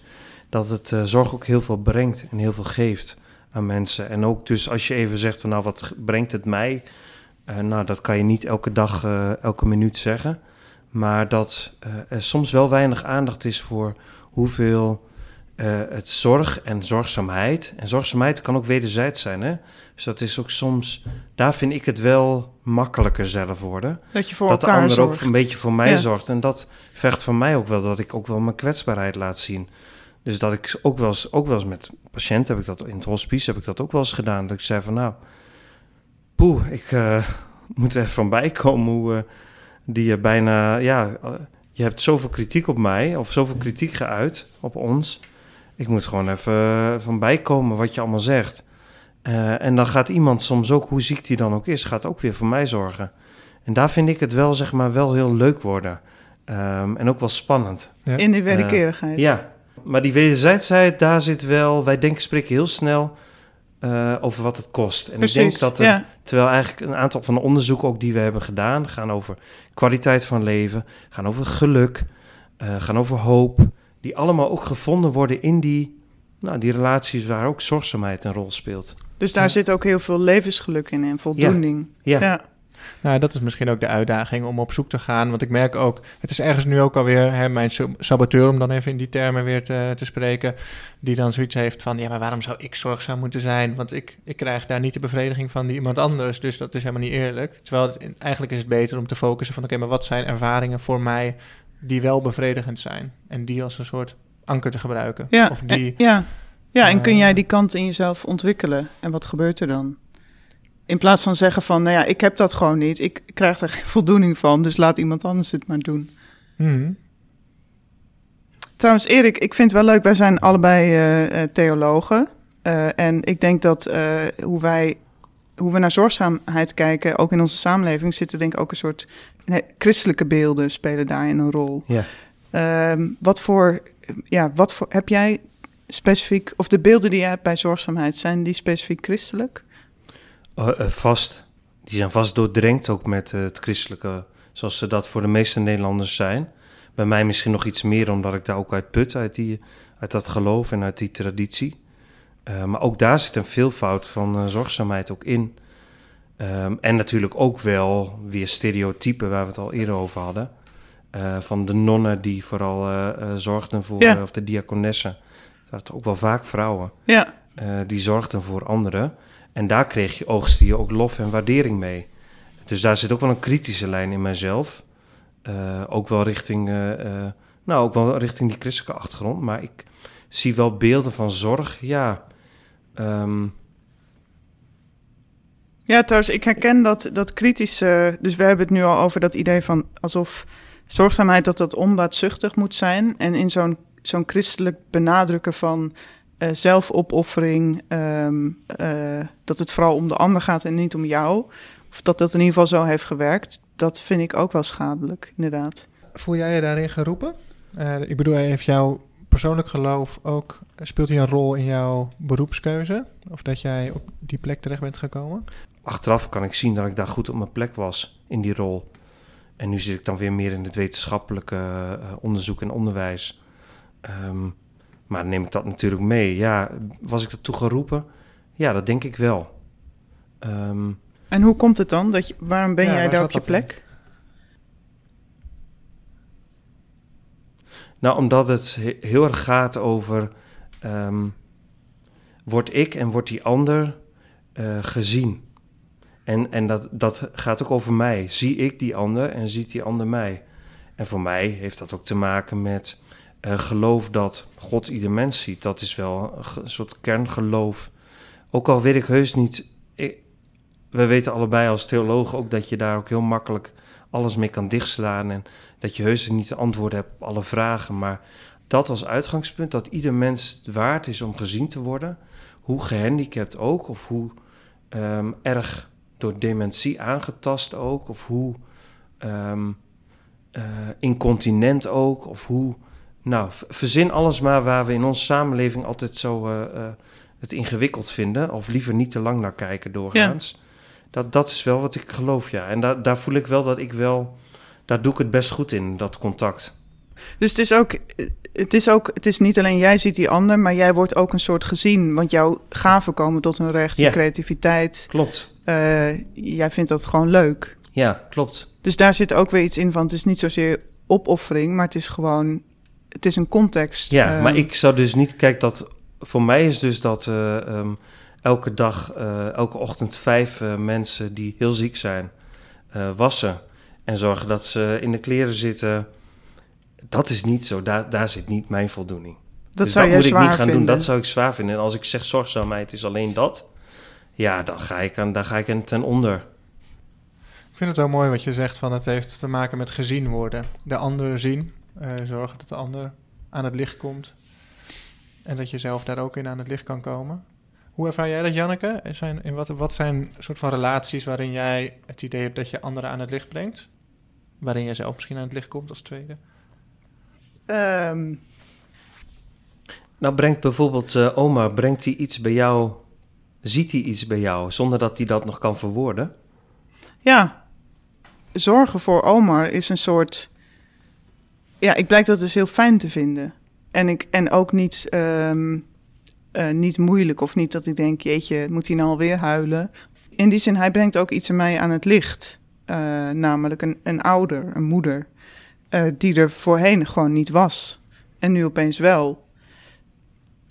dat het eh, zorg ook heel veel brengt en heel veel geeft aan mensen. En ook dus als je even zegt van nou, wat brengt het mij? Eh, nou, dat kan je niet elke dag, eh, elke minuut zeggen. Maar dat er soms wel weinig aandacht is voor hoeveel het zorg en zorgzaamheid. En zorgzaamheid kan ook wederzijds zijn. Hè? Dus dat is ook soms. Daar vind ik het wel makkelijker zelf worden. Dat je voor dat de ander zorgt. ook een beetje voor mij Ja. zorgt. En dat vergt van mij ook wel dat ik ook wel mijn kwetsbaarheid laat zien. Dus dat ik ook wel eens, ook wel eens met patiënten heb ik dat in het hospice heb ik dat ook wel eens gedaan. Dat ik zei van nou, poeh, ik eh, [LAUGHS] moet er even van bijkomen hoe eh, die je bijna, ja, eh, je hebt zoveel kritiek op mij of zoveel kritiek geuit op ons. Ik moet gewoon even eh, van bijkomen wat je allemaal zegt. Eh, en dan gaat iemand soms ook, hoe ziek die dan ook is, gaat ook weer voor mij zorgen. En daar vind ik het wel, zeg maar, wel heel leuk worden. Ehm, en ook wel spannend. In die wederkerigheid. Ja, maar die wederzijdsheid, daar zit wel... Wij denken, spreken heel snel eh, over wat het kost. En Precies. ik denk dat er, ja. terwijl eigenlijk een aantal van de onderzoeken ook die we hebben gedaan... gaan over kwaliteit van leven, gaan over geluk, eh, gaan over hoop... die allemaal ook gevonden worden in die, nou, die relaties waar ook zorgzaamheid een rol speelt. Dus daar Ja. zit ook heel veel levensgeluk in en voldoening. Ja, Ja. Nou, dat is misschien ook de uitdaging om op zoek te gaan. Want ik merk ook, het is ergens nu ook alweer hè, mijn saboteur, om dan even in die termen weer te, te spreken, die dan zoiets heeft van, ja, maar waarom zou ik zorgzaam moeten zijn? Want ik, ik krijg daar niet de bevrediging van die iemand anders, dus dat is helemaal niet eerlijk. Terwijl het, eigenlijk is het beter om te focussen van, oké, maar wat zijn ervaringen voor mij die wel bevredigend zijn? En die als een soort anker te gebruiken. Ja. Of die, en, ja. ja, en kun Eh, jij die kant in jezelf ontwikkelen? En wat gebeurt er dan? In plaats van zeggen van, nou ja, ik heb dat gewoon niet. Ik krijg er geen [LAUGHS] voldoening van, dus laat iemand anders het maar doen. Mhm. Trouwens, Erik, ik vind het wel leuk. Wij zijn allebei eh, eh, theologen. Eh, en ik denk dat hoe wij hoe we naar zorgzaamheid kijken, ook in onze samenleving, zitten denk ik ook een soort nee, christelijke beelden spelen daarin een rol. Ja. Ehm, wat voor, ja, wat voor, heb jij specifiek, of de beelden die jij hebt bij zorgzaamheid, zijn die specifiek christelijk? Eh, eh, vast. Die zijn vast doordrenkt ook met eh, het christelijke, zoals ze dat voor de meeste Nederlanders zijn. Bij mij misschien nog iets meer, omdat ik daar ook uit put, uit, die, uit dat geloof en uit die traditie. Maar ook daar zit een veelvoud van zorgzaamheid ook in. Ehm, en natuurlijk ook wel weer stereotypen, waar we het al eerder over hadden. Van de nonnen die vooral zorgden voor, Ja. of de diakonessen. Dat ook wel vaak vrouwen Ja, die zorgden voor anderen. En daar kreeg je oogste je ook lof en waardering mee. Dus daar zit ook wel een kritische lijn in mijzelf. Eh, ook wel richting, eh, eh, nou, ook wel richting die christelijke achtergrond. Maar ik zie wel beelden van zorg. Ja, ehm, Ja, trouwens, ik herken dat, dat kritische. Dus we hebben het nu al over dat idee van alsof zorgzaamheid dat dat onbaatzuchtig moet zijn. En in zo'n zo'n christelijk benadrukken van eh, zelfopoffering, ehm, eh, dat het vooral om de ander gaat en niet om jou. Of dat dat in ieder geval zo heeft gewerkt, dat vind ik ook wel schadelijk, inderdaad. Voel jij je daarin geroepen? Eh, ik bedoel, heeft jouw persoonlijk geloof ook, speelt hij een rol in jouw beroepskeuze? Of dat jij op die plek terecht bent gekomen? achteraf kan ik zien dat ik daar goed op mijn plek was in die rol. En nu zit ik dan weer meer in het wetenschappelijke eh, onderzoek en onderwijs. Ehm, maar neem ik dat natuurlijk mee. Ja, was ik ertoe geroepen? Ja, dat denk ik wel. Ehm, En hoe komt het dan? Dat je, waarom ben Ja, jij waar daar op je in? plek? nou, omdat het he- heel erg gaat over... ehm, word ik en wordt die ander eh, gezien? En, en dat, dat gaat ook over mij. Zie ik die ander en ziet die ander mij? En voor mij heeft dat ook te maken met eh, geloof dat God ieder mens ziet. Dat is wel een soort kerngeloof ook al weet ik heus niet... We weten allebei als theologen ook dat je daar ook heel makkelijk alles mee kan dichtslaan... en dat je heus niet de antwoorden hebt op alle vragen. Maar dat als uitgangspunt, dat ieder mens waard is om gezien te worden... hoe gehandicapt ook, of hoe ehm, erg door dementie aangetast ook... of hoe ehm, eh, incontinent ook, of hoe... Nou, verzin alles maar waar we in onze samenleving altijd zo eh, eh, het ingewikkeld vinden... of liever niet te lang naar kijken doorgaans... Dat, dat is wel wat ik geloof, ja. En daar daar voel ik wel dat ik wel... Daar doe ik het best goed in, dat contact. Dus het is ook, het is ook, het is niet alleen jij ziet die ander, maar jij wordt ook een soort gezien. Want jouw gaven komen tot hun recht, je Ja. creativiteit. Klopt. eh, jij vindt dat gewoon leuk. Ja, klopt. Dus daar zit ook weer iets in van, het is niet zozeer opoffering, maar het is gewoon, het is een context. Ja, maar ik zou dus niet... Kijk, dat, voor mij is dus dat eh, ehm, elke dag, eh, elke ochtend vijf eh, mensen die heel ziek zijn... eh, wassen en zorgen dat ze in de kleren zitten... Dat is niet zo. Daar, daar zit niet mijn voldoening. dat dus zou dat moet ik zwaar niet gaan vinden. doen. Dat zou ik zwaar vinden. En als ik zeg zorgzaamheid is alleen dat... Ja, dan ga ik, aan, dan ga ik aan ten onder. Ik vind het wel mooi wat je zegt van het heeft te maken met gezien worden. De ander zien, zorgen dat de ander aan het licht komt. En dat je zelf daar ook in aan het licht kan komen. Hoe ervaar jij dat, Janneke? Zijn, in wat, wat zijn soort van relaties waarin jij het idee hebt dat je anderen aan het licht brengt? Waarin jij zelf misschien aan het licht komt als tweede? Ehm, Nou, brengt bijvoorbeeld eh, oma, brengt hij iets bij jou... Ziet hij iets bij jou zonder dat hij dat nog kan verwoorden? ja, zorgen voor Omar is een soort... Ja, ik blijk dat dus heel fijn te vinden. En, ik, en ook niet, ehm, eh, niet moeilijk of niet dat ik denk, jeetje, moet hij nou alweer huilen? In die zin, hij brengt ook iets in mij aan het licht. Eh, namelijk een, een ouder, een moeder, eh, die er voorheen gewoon niet was. En nu opeens wel.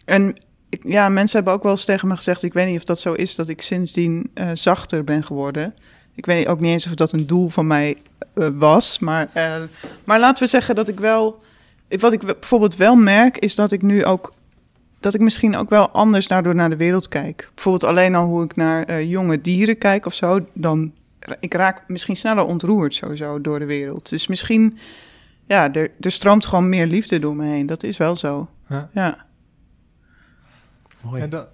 En ja, mensen hebben ook wel eens tegen me gezegd, ik weet niet of dat zo is, dat ik sindsdien zachter ben geworden. Ik weet ook niet eens of dat een doel van mij was, maar, eh, maar laten we zeggen dat ik wel, wat ik bijvoorbeeld wel merk, is dat ik nu ook, dat ik misschien ook wel anders daardoor naar de wereld kijk. Bijvoorbeeld alleen al hoe ik naar eh, jonge dieren kijk of zo, dan, ik raak misschien sneller ontroerd sowieso door de wereld. Dus misschien, ja, er, er stroomt gewoon meer liefde door me heen, dat is wel zo. Ja. Ja. Mooi. En dat,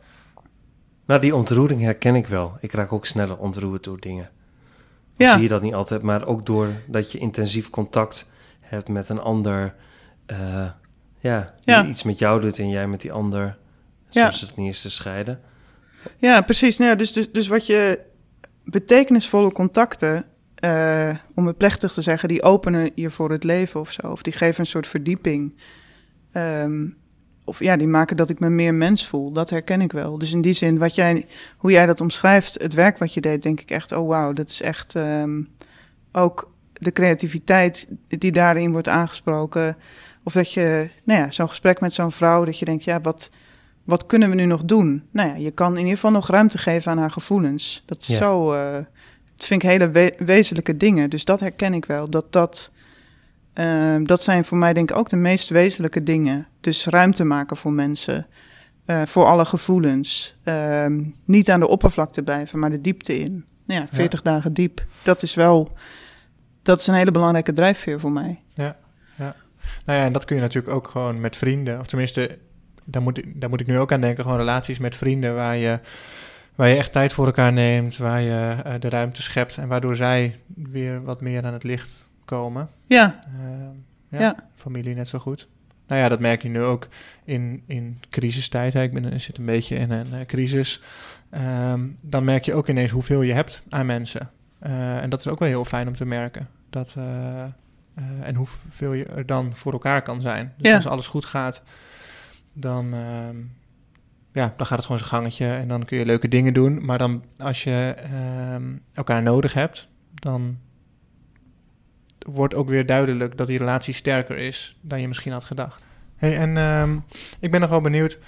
Nou, die ontroering herken ik wel. Ik raak ook sneller ontroerd door dingen. Ja. zie je dat niet altijd, maar ook doordat je intensief contact hebt met een ander. eh, ja, die Ja. iets met jou doet en jij met die ander. Ja. Soms is het niet eens te scheiden. Ja, precies. Nou, ja, dus, dus, dus wat je betekenisvolle contacten, eh, om het plechtig te zeggen, die openen je voor het leven of zo. Of die geven een soort verdieping. Ehm, of ja, die maken dat ik me meer mens voel. Dat herken ik wel. Dus in die zin, wat jij, hoe jij dat omschrijft, het werk wat je deed, denk ik echt, oh wauw, dat is echt ehm, ook de creativiteit die daarin wordt aangesproken. Of dat je, nou ja, zo'n gesprek met zo'n vrouw, dat je denkt, ja, wat, wat kunnen we nu nog doen? Nou ja, je kan in ieder geval nog ruimte geven aan haar gevoelens. Dat is Ja. zo, dat vind ik hele we- wezenlijke dingen. Dus dat herken ik wel. Dat, dat, eh, dat zijn voor mij denk ik ook de meest wezenlijke dingen. Dus ruimte maken voor mensen, eh, voor alle gevoelens. Ehm, niet aan de oppervlakte blijven, maar de diepte in. Nou ja, 40 dagen diep. Dat is wel, dat is een hele belangrijke drijfveer voor mij. Nou ja, en dat kun je natuurlijk ook gewoon met vrienden. Of tenminste, daar moet, ik- daar moet ik nu ook aan denken. Gewoon relaties met vrienden waar je, waar je echt tijd voor elkaar neemt. Waar je eh, de ruimte schept. En waardoor zij weer wat meer aan het licht komen. Ja, Eh, ja, Ja. familie net zo goed. Nou ja, dat merk je nu ook in, in crisistijd. Hè. Ik, ben, zit een beetje in een eh, crisis. Ehm, dan merk je ook ineens hoeveel je hebt aan mensen. Eh, en dat is ook wel heel fijn om te merken. Dat, en hoeveel je er dan voor elkaar kan zijn. Dus Ja. als alles goed gaat, dan, ehm, ja, dan gaat het gewoon zijn gangetje. En dan kun je leuke dingen doen. Maar dan als je ehm, elkaar nodig hebt, dan wordt ook weer duidelijk dat die relatie sterker is dan je misschien had gedacht. Hey, en ehm, ik ben nog wel benieuwd.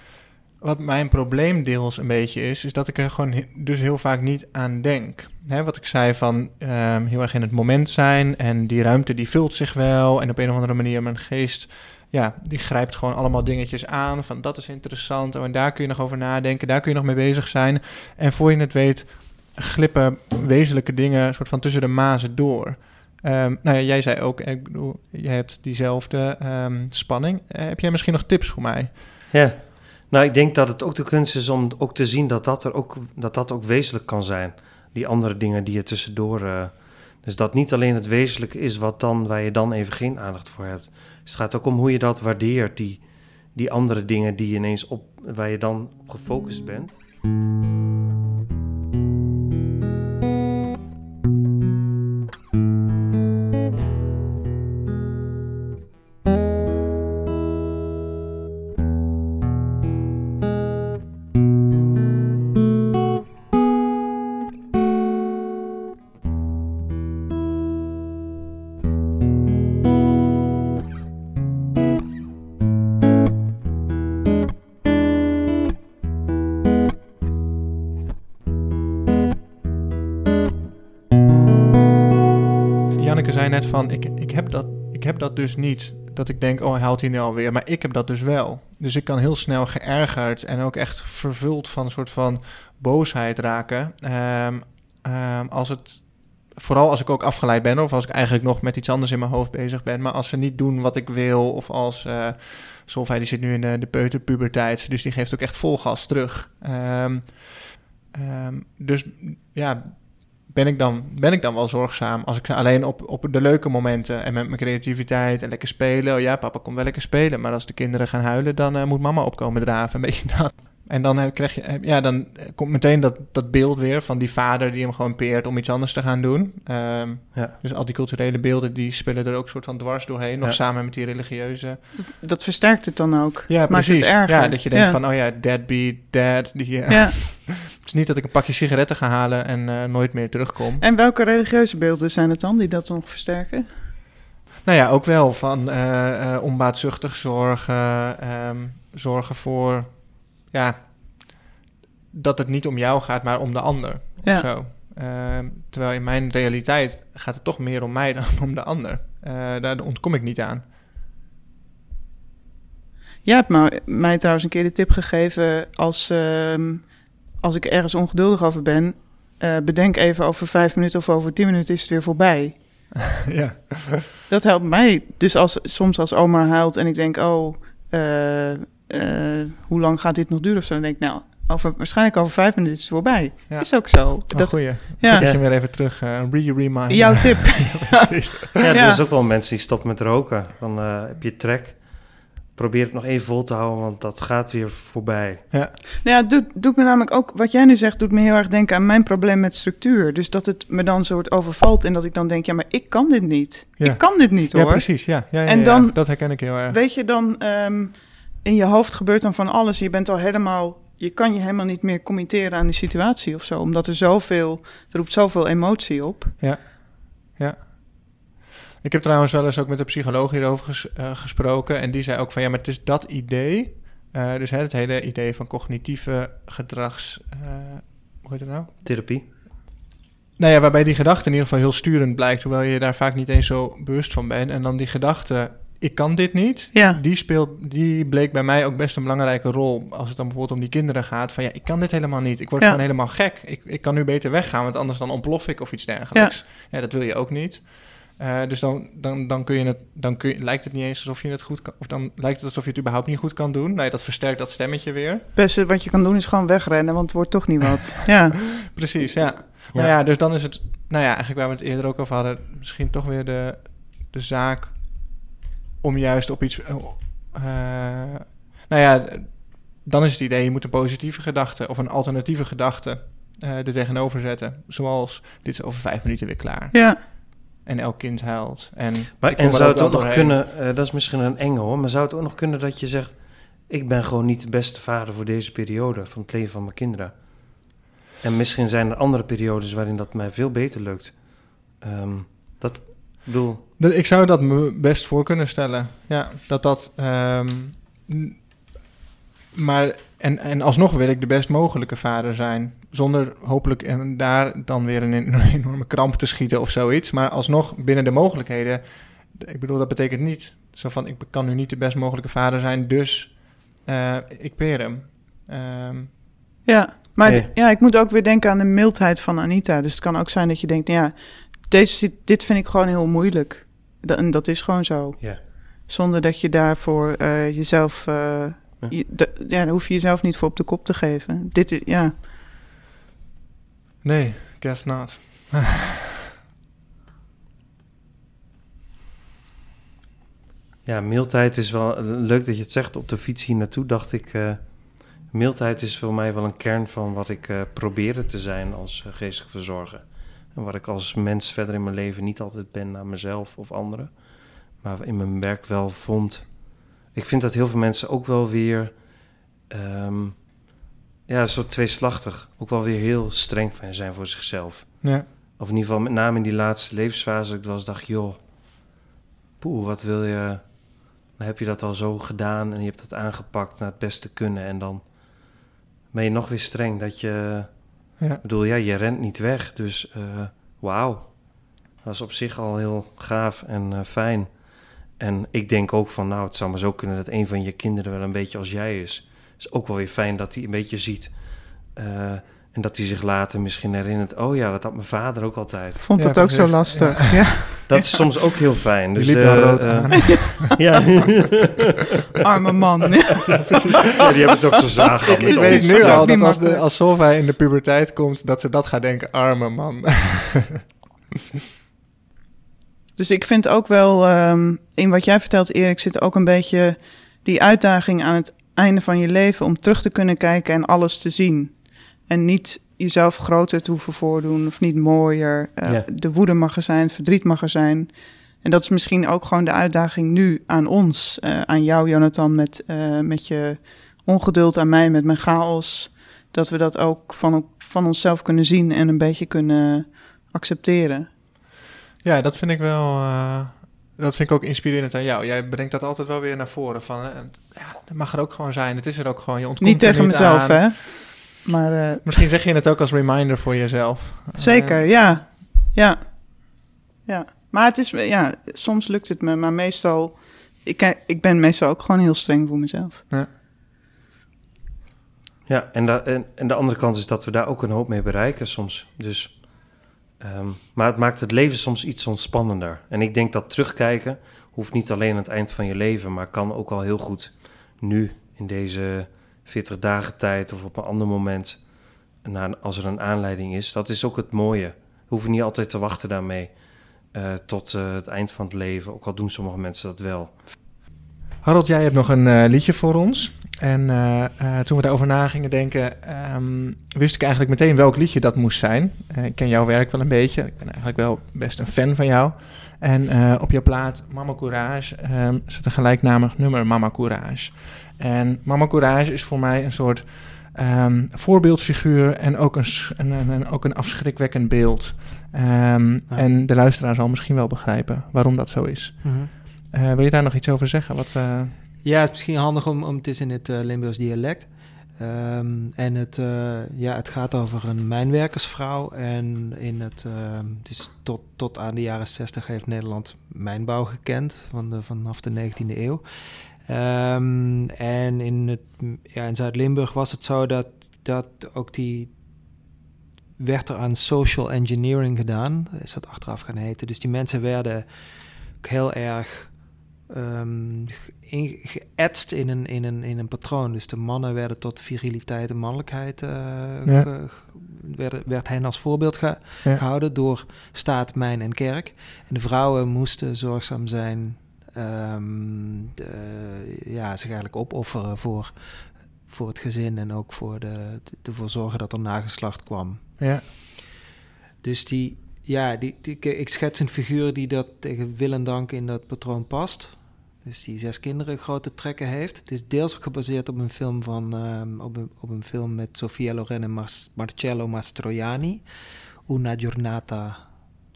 Wat mijn probleem deels een beetje is, is dat ik er gewoon dus heel vaak niet aan denk. Hè, wat ik zei van ehm, heel erg in het moment zijn en die ruimte die vult zich wel en op een of andere manier mijn geest ja, die grijpt gewoon allemaal dingetjes aan. Van dat is interessant. En daar kun je nog over nadenken. Daar kun je nog mee bezig zijn. En voor je het weet, glippen wezenlijke dingen soort van tussen de mazen door. Ehm, nou ja, jij zei ook, ik bedoel, jij hebt diezelfde ehm, spanning. Eh, heb jij misschien nog tips voor mij? Ja, nou ik denk dat het ook de kunst is om ook te zien dat dat, er ook, dat, dat ook wezenlijk kan zijn. Die andere dingen die je tussendoor... eh, dus dat niet alleen het wezenlijke is wat dan, waar je dan even geen aandacht voor hebt. Dus het gaat ook om hoe je dat waardeert, die, die andere dingen die ineens op, waar je dan op gefocust bent. Dus niet. Dat ik denk, oh, hij haalt hij nu alweer. Maar ik heb dat dus wel. Dus ik kan heel snel geërgerd en ook echt vervuld van een soort van boosheid raken. Ehm, ehm, als het, vooral als ik ook afgeleid ben of als ik eigenlijk nog met iets anders in mijn hoofd bezig ben. Maar als ze niet doen wat ik wil of als... eh Solveig die zit nu in de, de dus die geeft ook echt vol gas terug. Ehm, dus ja, ben ik, dan, ben ik dan wel zorgzaam als ik ze alleen op, op de leuke momenten en met mijn creativiteit en lekker spelen. Oh ja, papa komt wel lekker spelen. Maar als de kinderen gaan huilen, dan eh, moet mama opkomen draven. [LAUGHS] Een beetje dat. En dan heb, krijg je, heb- ja, dan eh, komt meteen dat, dat beeld weer van die vader die hem gewoon peert om iets anders te gaan doen. Ehm, Ja. Dus al die culturele beelden die spelen er ook soort van dwars doorheen, nog Ja. samen met die religieuze. Dat versterkt het dan ook. Ja, maakt precies. het erger. Ja, dat je denkt Ja. van, oh ja, deadbeat, dad. Die, eh, Ja. [LAUGHS] Het is niet dat ik een pakje sigaretten ga halen en eh, nooit meer terugkom. En welke religieuze beelden zijn het dan die dat nog versterken? Nou ja, ook wel van eh, onbaatzuchtig zorgen, ehm, zorgen voor, ja, dat het niet om jou gaat, maar om de ander. Ja. Of zo. Ehm, terwijl in mijn realiteit gaat het toch meer om mij dan om de ander. Daar ontkom ik niet aan. Jij hebt mij trouwens een keer de tip gegeven als, ehm, als ik ergens ongeduldig over ben, eh, bedenk even over vijf minuten of over tien minuten is het weer voorbij. [LAUGHS] ja. Dat helpt mij. Dus als, soms als oma huilt en ik denk, oh, eh, eh, hoe lang gaat dit nog duren of zo? Dan denk ik, nou, over, waarschijnlijk over vijf minuten is het voorbij. Ja. Is ook zo. Dat Dat, goeie. ja, Dat je hem weer even terug, eh re-remind. jouw tip. [LAUGHS] Ja, er is ook wel mensen die stoppen met roken. Dan eh, heb je trek. Probeer het nog even vol te houden, want dat gaat weer voorbij. Nou ja, het doet, doet me namelijk ook, wat jij nu zegt, doet me heel erg denken aan mijn probleem met structuur. Dus dat het me dan soort overvalt en dat ik dan denk, ja, maar ik kan dit niet. Ja. Ik kan dit niet Ja, hoor. precies. Ja, ja, ja, En ja, dan- dat herken ik heel erg. Weet je dan, ehm, in je hoofd gebeurt dan van alles. Je bent al helemaal, je kan je helemaal niet meer committeren aan die situatie of zo. Omdat er zoveel, er roept zoveel emotie op. Ik heb trouwens wel eens ook met een psycholoog hierover ges- eh, gesproken. En die zei ook van ja, maar het is dat idee. eh, dus hè, het hele idee van cognitieve gedrags. eh, hoe heet het nou? Therapie. Nou ja, waarbij die gedachte in ieder geval heel sturend blijkt, hoewel je daar vaak niet eens zo bewust van bent. En dan die gedachte, ik kan dit niet, Ja, die, speelt, die bleek bij mij ook best een belangrijke rol. Als het dan bijvoorbeeld om die kinderen gaat, van ja, ik kan dit helemaal niet. Ik word Ja. gewoon helemaal gek. Ik, ik kan nu beter weggaan, want anders dan ontplof ik of iets dergelijks. Ja, dat wil je ook niet. Eh, dus dan, dan, dan, kun je het, dan kun je, lijkt het niet eens alsof je het goed kan, of dan lijkt het alsof je het überhaupt niet goed kan doen. Nee, dat versterkt dat stemmetje weer. het beste wat je kan doen is gewoon wegrennen, want het wordt toch niet wat. [LAUGHS] Ja, Precies, ja. Nou ja, dus dan is het, nou ja, eigenlijk waar we het eerder ook over hadden, misschien toch weer de, de zaak om juist op iets. eh, eh, nou ja, dan is het idee, je moet een positieve gedachte of een alternatieve gedachte eh er tegenover zetten. Zoals, dit is over vijf minuten weer klaar. ja. En elk kind huilt. En, Maar, en zou het ook nog doorheen. kunnen, eh, dat is misschien een enge hoor, maar zou het ook nog kunnen dat je zegt, ik ben gewoon niet de beste vader voor deze periode van het leven van mijn kinderen. En misschien zijn er andere periodes waarin dat mij veel beter lukt. Ehm, dat, ik bedoel, Ik zou dat me best voor kunnen stellen. Ja, dat dat. ehm, maar en, en alsnog wil ik de best mogelijke vader zijn. Zonder hopelijk en daar dan weer een [LAUGHS] en- enorme kramp te schieten of zoiets. Maar alsnog binnen de mogelijkheden. Ik bedoel, dat betekent niet Zo van, ik kan nu niet de best mogelijke vader zijn, dus eh, ik peer hem. Ehm, Ja, maar Nee. ja, ik moet ook weer denken aan de mildheid van Anita. Dus het kan ook zijn dat je denkt, nou ja, deze, dit vind ik gewoon heel moeilijk. Da- en dat is gewoon zo. Ja. Zonder dat je daarvoor eh, jezelf... eh. Je- ja, daar hoef je jezelf niet voor op de kop te geven. Dit is, ja. nee, guess not. [LAUGHS] Ja, mildheid is wel leuk dat je het zegt. Op de fiets hier naartoe dacht ik. eh mildheid is voor mij wel een kern van wat ik eh probeerde te zijn als eh, geestelijk verzorger. En wat ik als mens verder in mijn leven niet altijd ben naar mezelf of anderen. Maar in mijn werk wel vond. Ik vind dat heel veel mensen ook wel weer. ehm, ja, zo tweeslachtig. Ook wel weer heel streng van zijn voor zichzelf. Ja, Of in ieder geval met name in die laatste levensfase. Dat ik wel eens dacht, joh, poeh, wat wil je... Dan heb je dat al zo gedaan en je hebt het aangepakt naar het beste kunnen. En dan ben je nog weer streng dat je... ja. Ik bedoel, ja, je rent niet weg. Dus eh wauw. Dat is op zich al heel gaaf en eh, fijn. En ik denk ook van, nou, het zou maar zo kunnen dat een van je kinderen wel een beetje als jij is. is ook wel weer fijn dat hij een beetje ziet. eh, en dat hij zich later misschien herinnert. Oh ja, dat had mijn vader ook altijd. Vond Ja, het ook zo precies. lastig. Ja. Dat is soms ook heel fijn. Dus, liep daar eh, rood eh, aan. [LAUGHS] ja. [LAUGHS] Arme man. ja, [LAUGHS] die hebben het ook zo zagen. ik weet nu al dat als, de, als Solveig in de puberteit komt, dat ze dat gaat denken, arme man. Dus ik vind ook wel, ehm, in wat jij vertelt, Erik, zit ook een beetje die uitdaging aan het einde van je leven om terug te kunnen kijken en alles te zien. En niet jezelf groter te hoeven voordoen of niet mooier. Eh, Ja. De woede mag er zijn, verdriet mag er zijn. En dat is misschien ook gewoon de uitdaging nu aan ons, eh, aan jou, Jonathan, met, eh, met je ongeduld, aan mij met mijn chaos. Dat we dat ook van, van onszelf kunnen zien en een beetje kunnen accepteren. Ja, dat vind ik wel. eh, dat vind ik ook inspirerend aan jou. Jij brengt dat altijd wel weer naar voren. Van, eh, ja, dat mag er ook gewoon zijn. Het is er ook gewoon. Je ontkomt Niet er tegen mezelf, aan. hè? Maar eh, Misschien zeg je het ook als reminder voor jezelf. zeker, ja. Ja. Ja. Maar het is, ja, soms lukt het me, maar meestal... Ik, kijk- ik ben meestal ook gewoon heel streng voor mezelf. Ja, en, da- en, en de andere kant is dat we daar ook een hoop mee bereiken soms. Dus, ehm, maar het maakt het leven soms iets ontspannender. En ik denk dat terugkijken hoeft niet alleen aan het eind van je leven, maar kan ook al heel goed nu in deze 40 dagen tijd of op een ander moment, als er een aanleiding is. Dat is ook het mooie. We hoeven niet altijd te wachten daarmee eh, tot eh, het eind van het leven, ook al doen sommige mensen dat wel. Harold, jij hebt nog een eh, liedje voor ons. En eh, eh, toen we daarover na gingen denken, ehm, wist ik eigenlijk meteen welk liedje dat moest zijn. Ik ken jouw werk wel een beetje. Ik ben eigenlijk wel best een fan van jou. En op jouw plaat Mama Courage ehm, zit een gelijknamig nummer Mama Courage. En Mama Courage is voor mij een soort ehm, voorbeeldfiguur en ook een, een, ook een afschrikwekkend beeld. En de luisteraar zal misschien wel begrijpen waarom dat zo is. Eh, wil je daar nog iets over zeggen? Wat, eh, Ja, het is misschien handig om, om het is in het eh, Limburgs dialect. Ehm, en het, eh, ja, het gaat over een mijnwerkersvrouw. En in het, ehm, dus tot, tot aan de jaren 60 heeft Nederland mijnbouw gekend, van de, vanaf de 19e eeuw. Ehm, en in, het, ja, in Zuid-Limburg was het zo dat, dat ook die werd er aan social engineering gedaan, is dat achteraf gaan heten. Dus die mensen werden heel erg in- geëtst in een, in, een, in een patroon. Dus de mannen werden tot viriliteit en mannelijkheid, eh, Ja. ge- werd hen als voorbeeld ge- Ja. gehouden door staat, mijn en kerk. En de vrouwen moesten zorgzaam zijn, ehm, de- ja, zich eigenlijk opofferen voor, voor het gezin en ook voor de, ervoor zorgen dat er nageslacht kwam. ja. Dus die, ja, die, die, ik- ik schets een figuur die dat tegen wil en dank in dat patroon past. Dus die zes kinderen grote trekken heeft. Het is deels gebaseerd op een film van ehm, op, een, op een film met Sofia Loren en Mar- Marcello Mastroianni. Una giornata,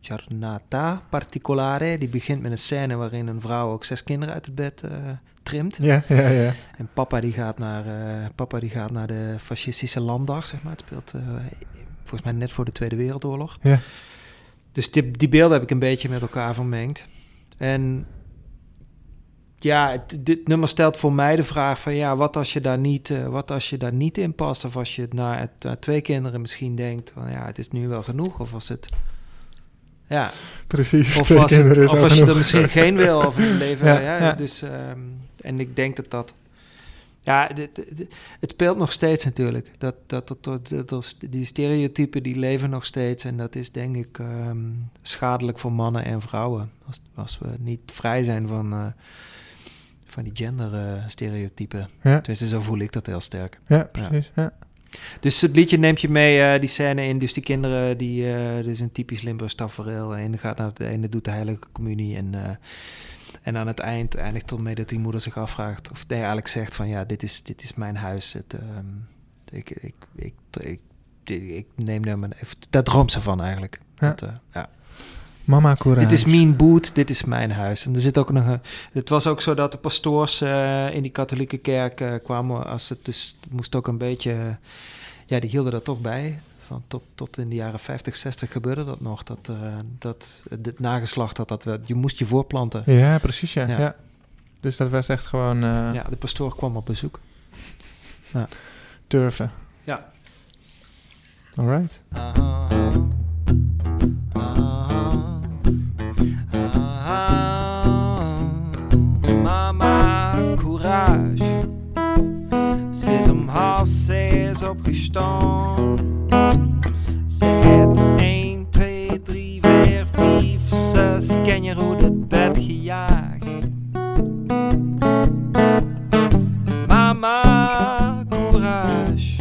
giornata particolare. Die begint met een scène waarin een vrouw ook zes kinderen uit het bed eh, trimt. Ja, ja, ja. En papa die gaat naar, eh, papa die gaat naar de fascistische landdag, zeg maar. Het speelt eh, volgens mij net voor de Tweede Wereldoorlog. Ja. Dus die, die beelden heb ik een beetje met elkaar vermengd. En ja, het- dit nummer stelt voor mij de vraag van ja, wat als je daar niet, eh, wat als je daar niet in past? Of als je na, het, twee kinderen misschien denkt van ja, het is nu wel genoeg. Of als het, ja, Precies. of als, het- of je er misschien geen wil of een [LAUGHS] leven. Ja, ja, ja. Dus, ehm, en ik denk dat dat, ja, dit- dit- dit- het speelt nog steeds natuurlijk. Dat, dat, dat, dat, die stereotypen die leven nog steeds. En dat is denk ik ehm, schadelijk voor mannen en vrouwen. Als, als we niet vrij zijn van, eh, van die gender-stereotypen. Ja. Tenminste, zo voel ik dat heel sterk. Ja, precies. Ja. Dus het liedje neemt je mee, eh, die scène in. Dus die kinderen, die, dit is een typisch Limburgs tafereel. De ene gaat naar de ene doet de heilige communie. En, eh, en aan het eind eindigt ermee dat die moeder zich afvraagt. Of nee, eigenlijk zegt van ja, dit is, dit is mijn huis. Het, ehm, ik, ik, ik, ik, neem daar mijn... Daar droomt ze van eigenlijk. Ja. Dat, ja. Mama Courage. Dit is mijn boot, dit is mijn huis. En er zit ook nog een. Het was ook zo dat de pastoors eh, in die katholieke kerk eh, kwamen. Als het dus moest ook een beetje. eh, ja, die hielden dat toch bij. Van tot, tot in de jaren 50, 60 gebeurde dat nog. Dat, dat het nageslacht dat dat we, je moest je voorplanten. Ja, precies, ja. Ja. ja. Dus dat was echt gewoon Ja, de pastoor kwam op bezoek. turven. Ja. Alright. Mama, opgestaan. Ze heeft 1, 2, 3, 4, 5, 6 ken je hoe het bed gejaagd. Mama, courage.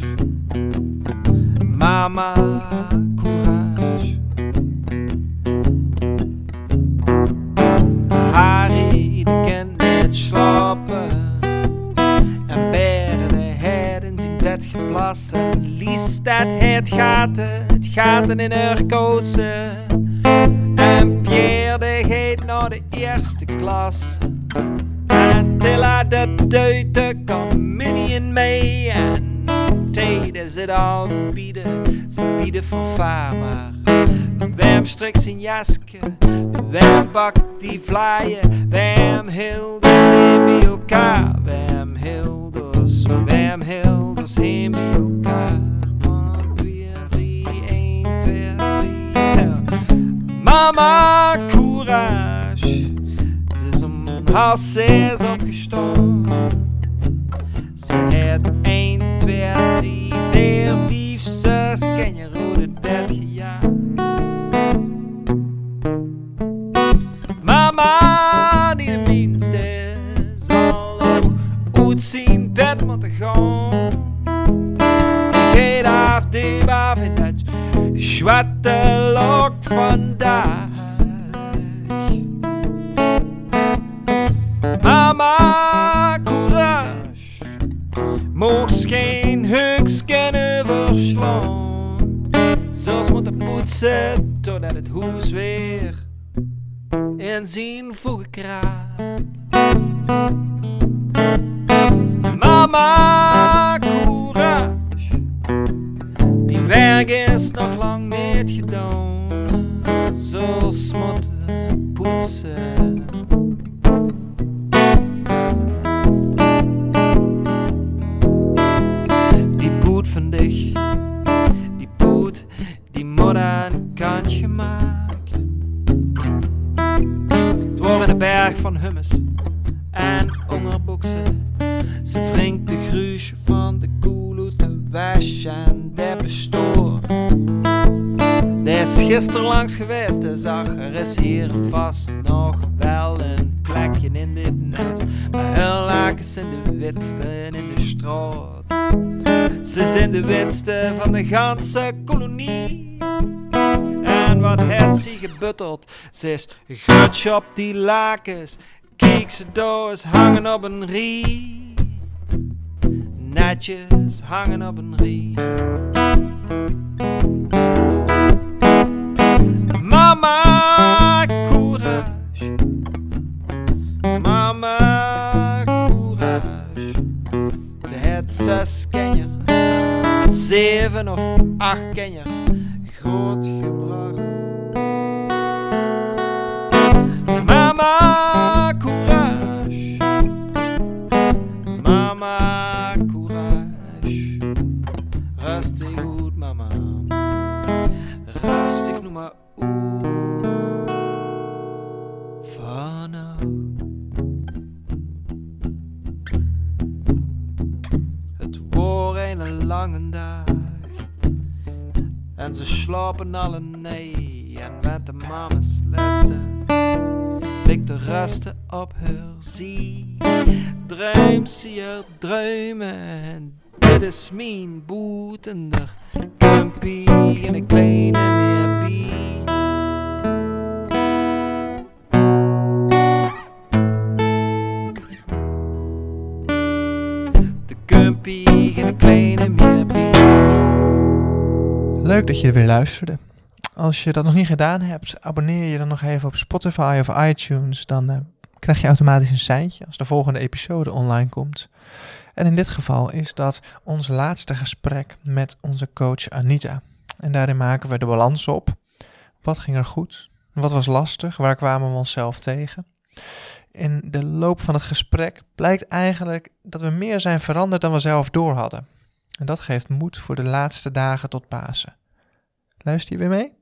Mama, het bed geplassen. Lies dat het gaten, het gaten in haar kousen. En Pierre, die gaat naar de eerste klas. En Tilla, de duite communion mee. En Tede zit al bieden, ze bieden voor fama. Wem strikt zijn jasje, wem bakt die vlaaien, wem hilders heen bij elkaar, wem hilders, wem hilders heen bij elkaar. 1, 2, 3, 1, 2, 3, ja. Mama, courage, ze is om half zes opgestaan. Ze heeft 1, 2, 3, 4, 5, 6, ken je rode bed. Mama, die de minste zal ook uit zijn bed moeten gaan. Af in dat zwarte lok vandaag. Mama, courage, mocht geen huks kunnen verslaan. Zelfs moeten poetsen totdat het hoes weer in zijn voegen kraakt. Lang niet gedaan. De ganse kolonie. En wat het ze gebutteld, ze is grutsch op die lakens. Kijk ze doos hangen op een rie. Netjes hangen op een rie. Mama, courage. Mama. Ze het zes kenjer, zeven of acht kenjer, groot gebracht. Slapen alle nee. En met de mama's laatste ligt de rusten op haar zie. Druim zie er druimen. Dit is mijn boetender kumpie in een kleine meerbie. De kumpie in een kleine meerbie. Leuk dat je er weer luisterde. Als je dat nog niet gedaan hebt, abonneer je dan nog even op Spotify of iTunes. Dan eh, krijg je automatisch een seintje als de volgende episode online komt. En in dit geval is dat ons laatste gesprek met onze coach Anita. En daarin maken we de balans op. Wat ging er goed? Wat was lastig? Waar kwamen we onszelf tegen? In de loop van het gesprek blijkt eigenlijk dat we meer zijn veranderd dan we zelf door hadden. En dat geeft moed voor de laatste dagen tot Pasen. Luister je weer mee?